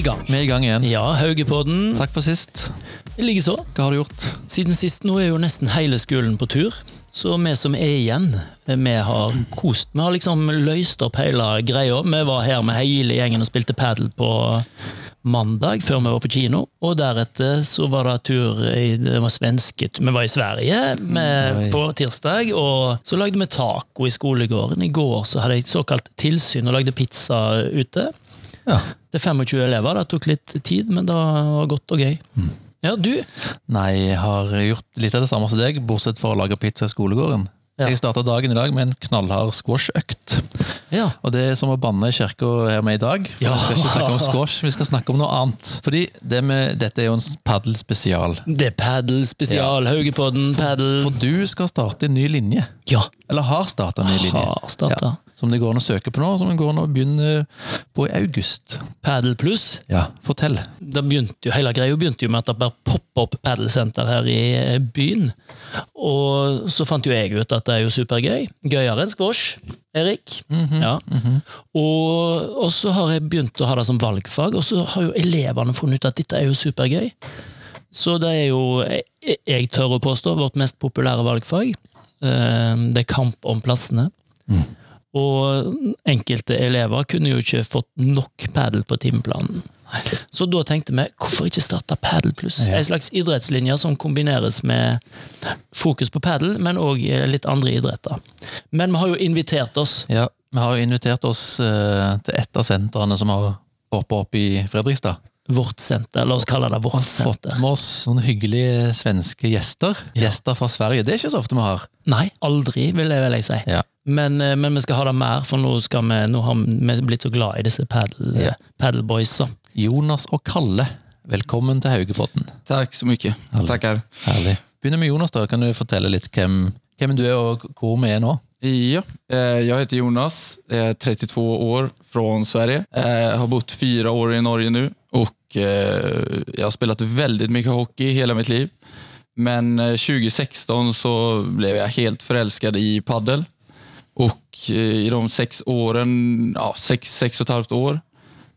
i gang. Vi er i gang igjen. Ja, Haugepodden. Takk for sist. Likeså. Hva har du gjort? Siden sist nå er jo nesten hele skolen på tur. Så vi som er igjen, vi har kost. Vi har liksom løst opp hele greia. Vi var her med hele gjengen og spilte padel på mandag, før vi var på kino. Og deretter så var det tur i det var svenske Vi var i Sverige med, på tirsdag, og så lagde vi taco i skolegården. I går så hadde jeg såkalt tilsyn og lagde pizza ute. Ja. Det er 25 elever. Det tok litt tid, men det var godt og gøy. Ja, du? Nei, jeg har gjort litt av det samme som deg, bortsett fra å lage pizza i skolegården. Ja. Jeg starta dagen i dag med en knallhard squash-økt. Ja. Og det er som å banne i kirka her med i dag. For Ja. Vi skal ikke snakke om squash, vi skal snakke om noe annet. Fordi det med, dette er jo en padel-spesial. Det er padel spesial. Haugepodden, padel. For du skal starte en ny linje. Ja. Eller har starta en ny linje. Har startet. Som det går an å søke på nå, som det går an å begynne på i august. Padel pluss. Ja, Fortell. Det begynte jo, hele greia begynte jo med at det bare poppa opp padelsenter her i eh, byen. Og så fant jo jeg ut at det er jo supergøy. Gøyere enn squash. Erik. ja. og, og så har jeg begynt å ha det som valgfag, og så har jo elevene funnet ut at dette er jo supergøy. Så det er jo, jeg, jeg tør å påstå, vårt mest populære valgfag. Eh, Det er kamp om plassene. Og enkelte elever kunne jo ikke fått nok padel på timeplanen. Så da tenkte vi, hvorfor ikke starte Padel Pluss? Ja. En slags idrettslinje som kombineres med fokus på padel, men òg litt andre idretter. Men vi har jo invitert oss. Ja, Vi har jo invitert oss eh, til et av sentrene som har poppa opp i Fredrikstad. Vårt senter, la oss kalle det vårt Fått med oss noen hyggelige svenske gjester. Gjester fra Sverige. Det er ikke så ofte vi har. Nei, aldri, vil jeg vel jeg si. Ja. Men, eh, men vi skal ha det mer, for nå, skal vi, nå har vi blitt så glad i disse padel, Ja. padelboysa. Jonas og Kalle, velkommen til Haugepodden. Tack så mycket. Tackar. Herlig. Begynner med Jonas, da. Kan du fortelle litt hvem, hvem du er, og hvor vi er nå? Ja, eh, jag heter Jonas, är 32 år från Sverige. Eh, har bott fyra år i Norge nu och eh, jag har spelat väldigt mycket hockey hela mitt liv. Men eh, 2016 så blev jag helt förälskad i paddel. Och eh, i de sex åren, ja, sex, sex och ett halvt år,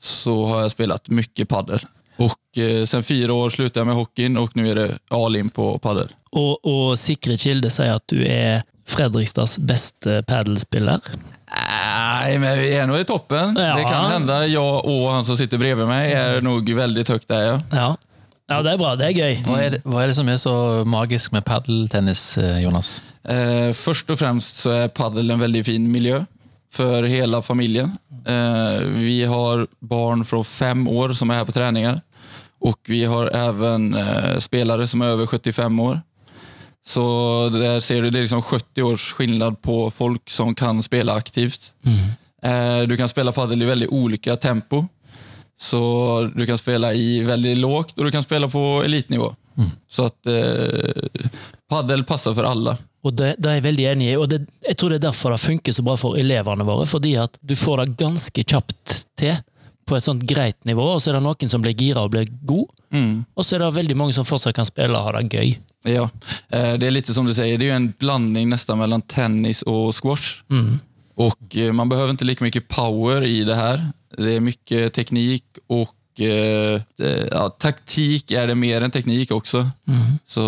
så har jag spelat mycket paddel. Och eh, sen fyra år slutade jag med hockeyn och nu är det all in på paddel. Og, og sikre kilder sier at du er Fredrikstads beste padelspiller. Nej, men vi är nog i toppen. Ja. Det kan hända. Jag och han som sitter bredvid mig är nog väldigt högt där. Ja. Ja. ja, det er bra. Det er gøy. Hva er det, hva er det som er så magisk med padeltennis, eh, Jonas? Eh, först och främst så är padel en väldigt fin miljö för hela familjen. Eh, vi har barn från fem år som är här på träningar och vi har även eh, spelare som är över 75 år. Så där ser du, det är liksom 70 års skillnad på folk som kan spela aktivt. Eh, Du kan spela padel i väldigt olika tempo. Så du kan spela i väldigt lågt och du kan spela på elitnivå. Så att eh, padel passar för alla. Og det, det er jeg veldig enig i, og det, jeg tror det er derfor det funker så bra for elevene våre. Fordi at du får det ganske kjapt til på et sånt greit nivå, og så er det noen som blir gira og blir god. Og så er det veldig mange som fortsatt kan spille og ha det gøy. Ja, eh, det är lite som du säger, det är en blandning nästan mellan tennis och squash. Och eh, Man behöver inte lika mycket power i det här. Det är mycket teknik och eh, ja, taktik är det mer än teknik också. Så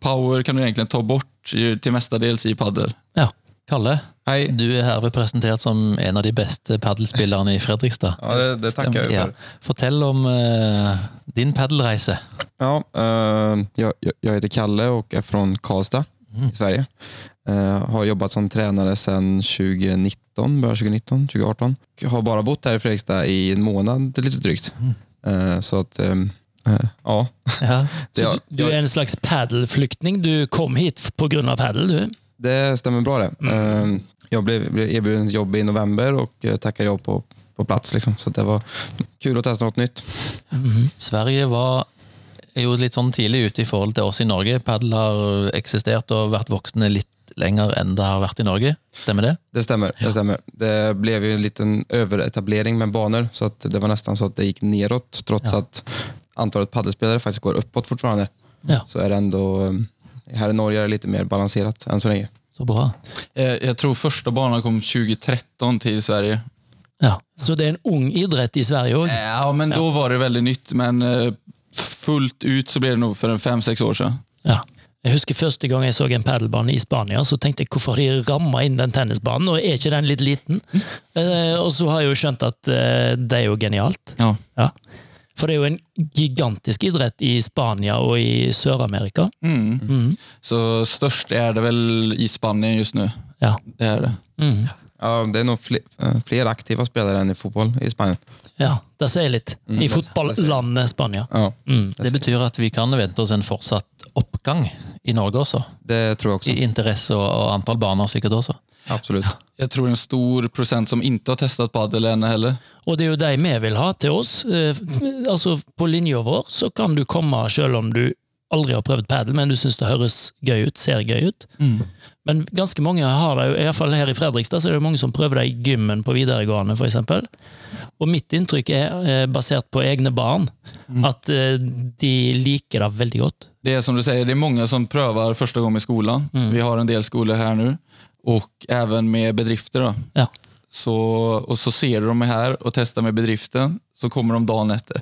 power kan du egentligen ta bort till mestadels i padel. Ja. Kalle, Hei. du er herved presentert som en av de beste padelspillerne i Fredrikstad. Ja, det, det tackar jag Ja. för. Fortell om eh, din padelreise. Ja, eh, jag, jag- jag heter Kalle och är från Karlstad i Sverige. Eh, har jobbat som tränare sedan 2019, början 2019, 2018. Och Har bara bott här i Fredrikstad i en månad lite drygt. Eh, så att, eh, ja. Ja. Så du, du er en slags padelflyktning. Du kom hit på grunn av padel, du. det stämmer bra det. Eh, jag blev, erbjuden ett jobb i november och eh, tackade ja på, på plats. Liksom. Så det var kul att testa något nytt. Sverige var jo litt sånn tidlig ute i forhold til oss i Norge. Padel har eksistert og vært voksne litt lenger enn det har vært i Norge. Stemmer det? Det stämmer. Det, stämmer. det blev ju en liten överetablering med banor så att det var nästan så att det gick neråt trots Ja. att antalet paddelspelare faktiskt går uppåt fortfarande. Ja. Så är det ändå, eh, här i Norge är det lite mer balanserat än så länge. Så bra. Eh, Jag tror första banan kom 2013 till Sverige. Ja. Så det är en ung idrott i Sverige òg? Ja, men då var det väldigt nytt, men eh, fullt ut så blev det nog för en fem, sex år sedan. Ja. Jeg husker Første gang jeg så en padelbane i Spania, så tenkte jeg hvorfor har de ramma inn den tennisbanen, og er ikke den litt liten? Eh, og så har jeg jo skjønt at eh, det er jo genialt. Ja. Ja. For det er jo en gigantisk idrett i Spania og i Sør-Amerika. Mm. Mm. Så störst är det väl i Spanien just nu. Ja. Det är det. Mm. Ja, det är nog fler, eh, fler aktiva spelare än i fotboll i Spanien. ja, det sier litt. Mm, I det- fotballandet Spania. Ja, Mm. Det betyr at vi kan vente oss en fortsatt oppgang i Norge også. det tror jag också. I interesse og, og antall baner sikkert også. Absolut. Jag tror en stor procent som inte har testat padel än heller. Og det er jo de vi vil ha til oss. Eh, altså På linja vår så kan du komme selv om du aldri har prøvd padel, men du syns det høres gøy ut, ser gøy ut. Men ganske mange har det i hvert fall her i Fredrikstad, så er det mange som prøver det i gymmen på videregående, f.eks. Og mitt inntrykk er, eh, basert på egne barn, at eh, de liker det veldig godt. Det är som du säger, det är många som prövar första gången i skolan. Vi har en del skolor här nu och även med bedrifter. Då. Ja. Så, och så ser de mig här och testar med bedriften, så kommer de dagen efter.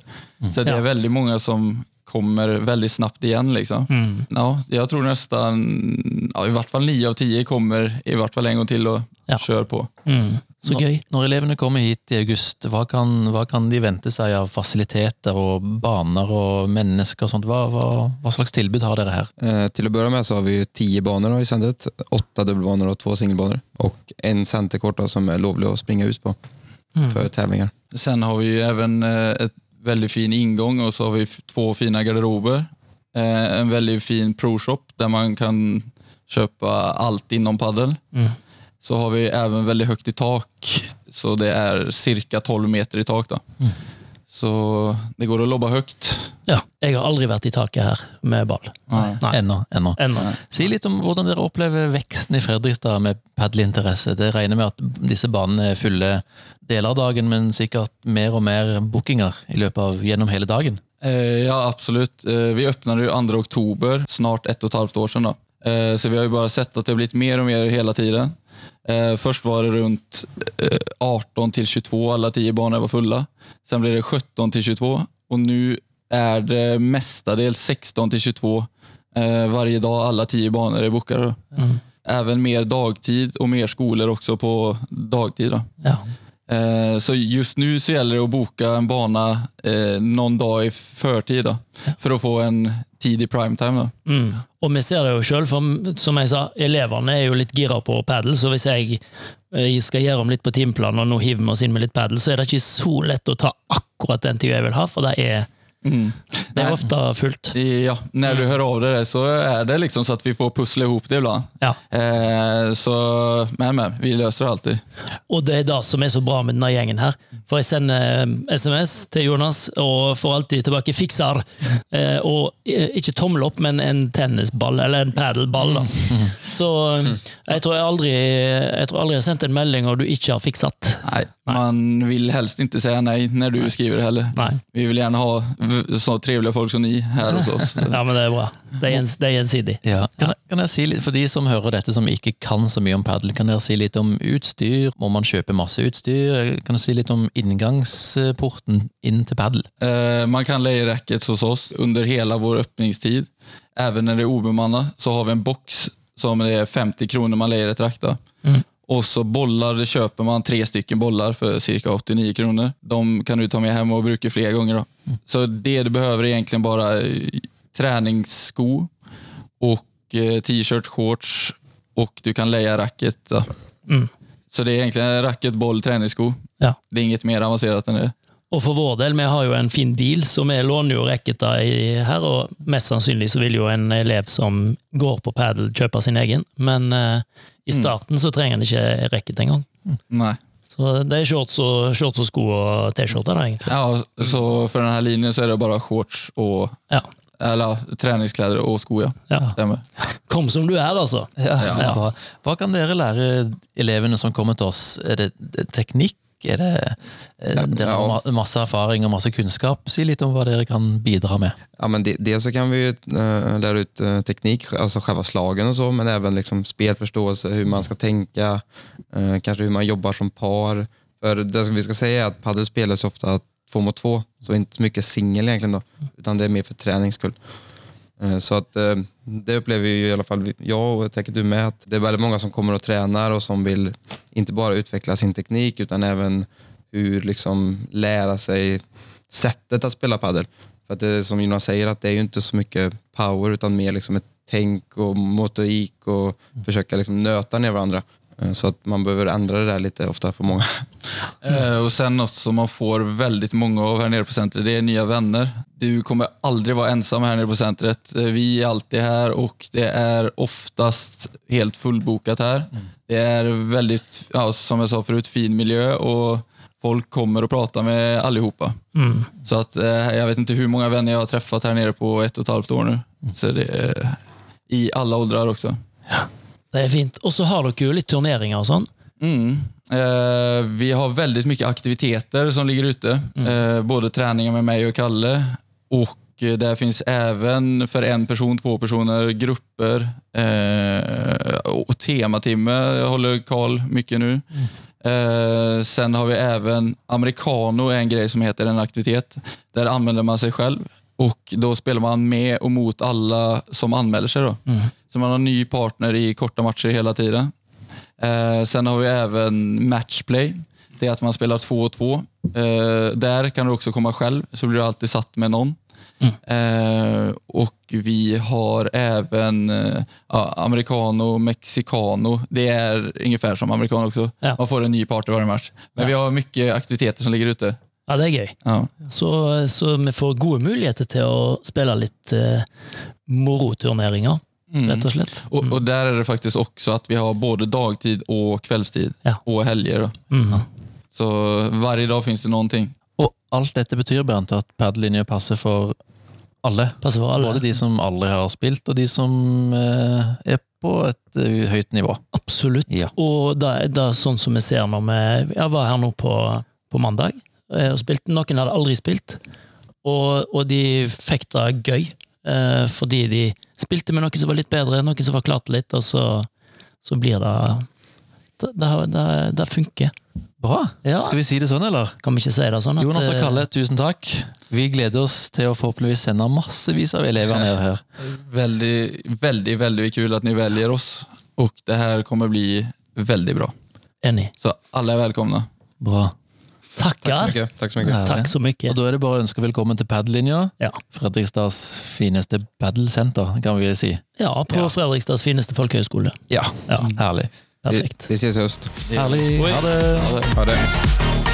Så det är Ja. väldigt många som kommer väldigt snabbt igen. Liksom. Mm. Ja, jag tror nästan, ja, i vart fall nio av tio kommer i vart fall en gång till och Ja. kör på. Mm. Så Når- gøy. Når elevene kommer hit i august, hva kan, hva kan de vente seg av fasiliteter og baner og mennesker og sånt? Hva, hva, hva slags tilbud har dere her? Eh, till att börja med så har vi tio banor då i centret. Åtta dubbelbanor och två singelbanor. Och en centerkort som är lovlig att springa ut på för tävlingar. Sen har vi även eh, ett väldigt fin ingång och så har vi två fina garderober. Eh, En väldigt fin pro-shop där man kan köpa allt inom paddel. Mm. Så har vi även väldigt högt i tak, så det är cirka 12 meter i tak. Då. Så det går att lobba högt. Ja. Jeg har aldri vært i taket her med. Ennå. ennå. Ennå. Si litt om hvordan dere opplever veksten i Fredrikstad med padelinteresse. Det regner med at disse banene er fulle deler av dagen, men sikkert mer og mer bookinger i løpet av gjennom hele dagen. Eh, Ja, absolut. Eh, Vi öppnade ju 2 oktober, snart ett och ett halvt år sedan. Då. Eh, Så vi har ju bara sett att det har blivit mer och mer hela tiden. Eh, Först var det runt eh, 18 till 22, alla 10 banor var fulla. Sen blev det 17 till 22 och nu är det mestadels 16 till 22 eh, varje dag, alla 10 banor är bokade. Då. Även mer dagtid och mer skolor också på dagtid. Då. Ja. Eh, Så just nu så gäller det att boka en bana eh, någon dag i förtid då, för att få en tidig primetime. Då. Mm. Og vi ser det jo sjøl, for som jeg sa, elevene er jo litt gira på padel. Så hvis jeg eh, skal gjøre om litt på timeplanen og nå hiver vi oss inn med litt padel, så er det ikke så lett å ta akkurat den tida jeg vil ha, for det er, Mm. det Nej. ofte fullt. Ja, när du hör av dig där så är det liksom så att vi får pussla ihop det ibland. Ja. Eh, så, men, men, vi löser det alltid. Og det er det som er så bra med denne gjengen her. For jeg sender eh, SMS til Jonas og får alltid tilbake 'fikser'. Eh, og eh, ikke tommel opp, men en tennisball, eller en padelball. da. Så eh, jeg tror jeg aldri jeg tror aldri jeg har sendt en melding og du ikke har fikset. Nej, man vill helst inte säga nej när du skriver heller. Nei. Vi vill gärna ha så trevliga folk som ni här hos oss. Ja, men det er bra. Det er, gjens, det er gjensidig. Ja. Kan, jeg, kan jeg si litt, For de som hører dette som ikke kan så mye om padel, kan dere si litt om utstyr? Må man kjøpe masse utstyr? Kan du si litt om inngangsporten inn til padel? Eh, Man kan leja rackets hos oss under hela vår öppningstid. Även när det är obemannat så har vi en box som är 50 kronor man lejer ett rack. då. Och så bollar det köper man tre stycken bollar för cirka 89 kronor. De kan du ta med hem och bruka flera gånger. Då. Så det du behöver är egentligen bara eh, träningssko och eh, t-shirt, shorts och du kan leja racket. Då. Mm. Så det är egentligen racket, boll, träningssko. Ja. Det är inget mer avancerat än det. Og for vår del, vi har jo en fin deal, så vi låner jo racketer i her, og mest sannsynlig så vil jo en elev som går på padel, kjøpe sin egen. Men eh, i starten så trenger han ikke racket engang. Nej. Så det er shorts og, shorts og sko og T-skjorter, da, egentlig. Ja, så för den här linjen så är det bara shorts och Ja. Eller, träningskläder och skor. Ja. Ja. Stämmer. Kom som du er, altså. Ja. Ja. Hva kan dere lære elevene som kommer til oss? Er det teknikk? Er det, eh, dere har ma- masse erfaring og masse kunnskap. Si litt om hva dere kan bidra med. Ja, men det, dels så kan vi ju eh, lära ut eh, teknik, alltså själva slagen och så, men även liksom spelförståelse, hur man ska tänka, kanske hur man jobbar som par. För det som vi ska säga är att padel spelas ofta två mot två, så inte så mycket singel egentligen då, utan det är mer för tränings skull. Eh, Så att eh, det upplever ju i alla fall jag och säkert du med att det är väldigt många som kommer och tränar och som vill inte bara utveckla sin teknik utan även hur liksom lära sig sättet att spela padel. För att det är som Jonas säger att det är ju inte så mycket power utan mer liksom ett tänk och motorik och försöka liksom nöta ner varandra. Eh, Så att man behöver ändra det där lite ofta på många. Eh, och sen något som man får väldigt många av här nere på centret, det är nya vänner. Du kommer aldrig vara ensam här nere på centret. Eh, Vi är alltid här och det är oftast helt fullbokat här. Det är väldigt, ja, som jag sa förut, fin miljö och folk kommer och pratar med allihopa. Mm. Så att eh, jag vet inte hur många vänner jag har träffat här nere på ett och ett halvt år nu. Så det är i alla åldrar också. Det är fint. Och så har dere jo litt turneringer og sånn. Mm. Eh, vi har väldigt mycket aktiviteter som ligger ute. Eh, både träningar med mig och Kalle. Och eh, där finns även för en person, två personer, grupper. Eh, och tematimme håller Karl mycket nu. Eh, sen har vi även americano, en grej som heter en aktivitet. Där anmäler man sig själv och då spelar man med och mot alla som anmäler sig. Då. Så man har en ny partner i korta matcher hela tiden. Eh, sen har vi även matchplay. Det är att man spelar två och två. Eh, där kan du också komma själv, så blir du alltid satt med någon. Eh, och vi har även eh, ja, americano, mexicano. Det är ungefär som americano också. Ja. Man får en ny partner varje match. Men vi har mycket aktiviteter som ligger ute. Ja, det er gøy. Ja. Så, så vi får gode muligheter til å spille litt eh, moroturneringer, rett og slett. Och, och där är det faktiskt också att vi har både dagtid och kvällstid Ja. och helger. Då. Mm. Så varje dag finns det någonting. Og alt dette betyr Bernt, at paddellinja passer for alle. Passer for alle. Både de som aldri har spilt, og de som eh, er på et eh, høyt nivå. Absolutt. Ja. Og det det er sånn som vi ser når vi Jeg var her nå på, på mandag eh, og spilte. Noen hadde aldri spilt, og, og de fikk det gøy. Eh, fordi de spilte med noen som var litt bedre, noen som forklarte litt, og så, så blir det det, det, det, funker. Bra! Ja. Skal vi si det sånn, eller? Kan vi ikke si det sånn? at, Jonas og eh, Kalle, tusen takk. Vi gleder oss til å forhåpentligvis sende massevis av elever ned her. Väldigt, väldigt, väldigt kul att ni väljer oss. Och det här kommer bli väldigt bra. Enig. Så alla är välkomna. Bra. Tack så Tackar! mycket. Tack så mycket. Takk så mye. Og da er det bare å ønske velkommen til paddellinja. Ja. Fredrikstads fineste paddelsenter, kan vi si. ja, på Fredrikstads fineste folkehøgskole. Ja, Ja, herlig. Vi, perfekt. vi ses i höst. Herlig. Ha det. Ja, det- Ha det.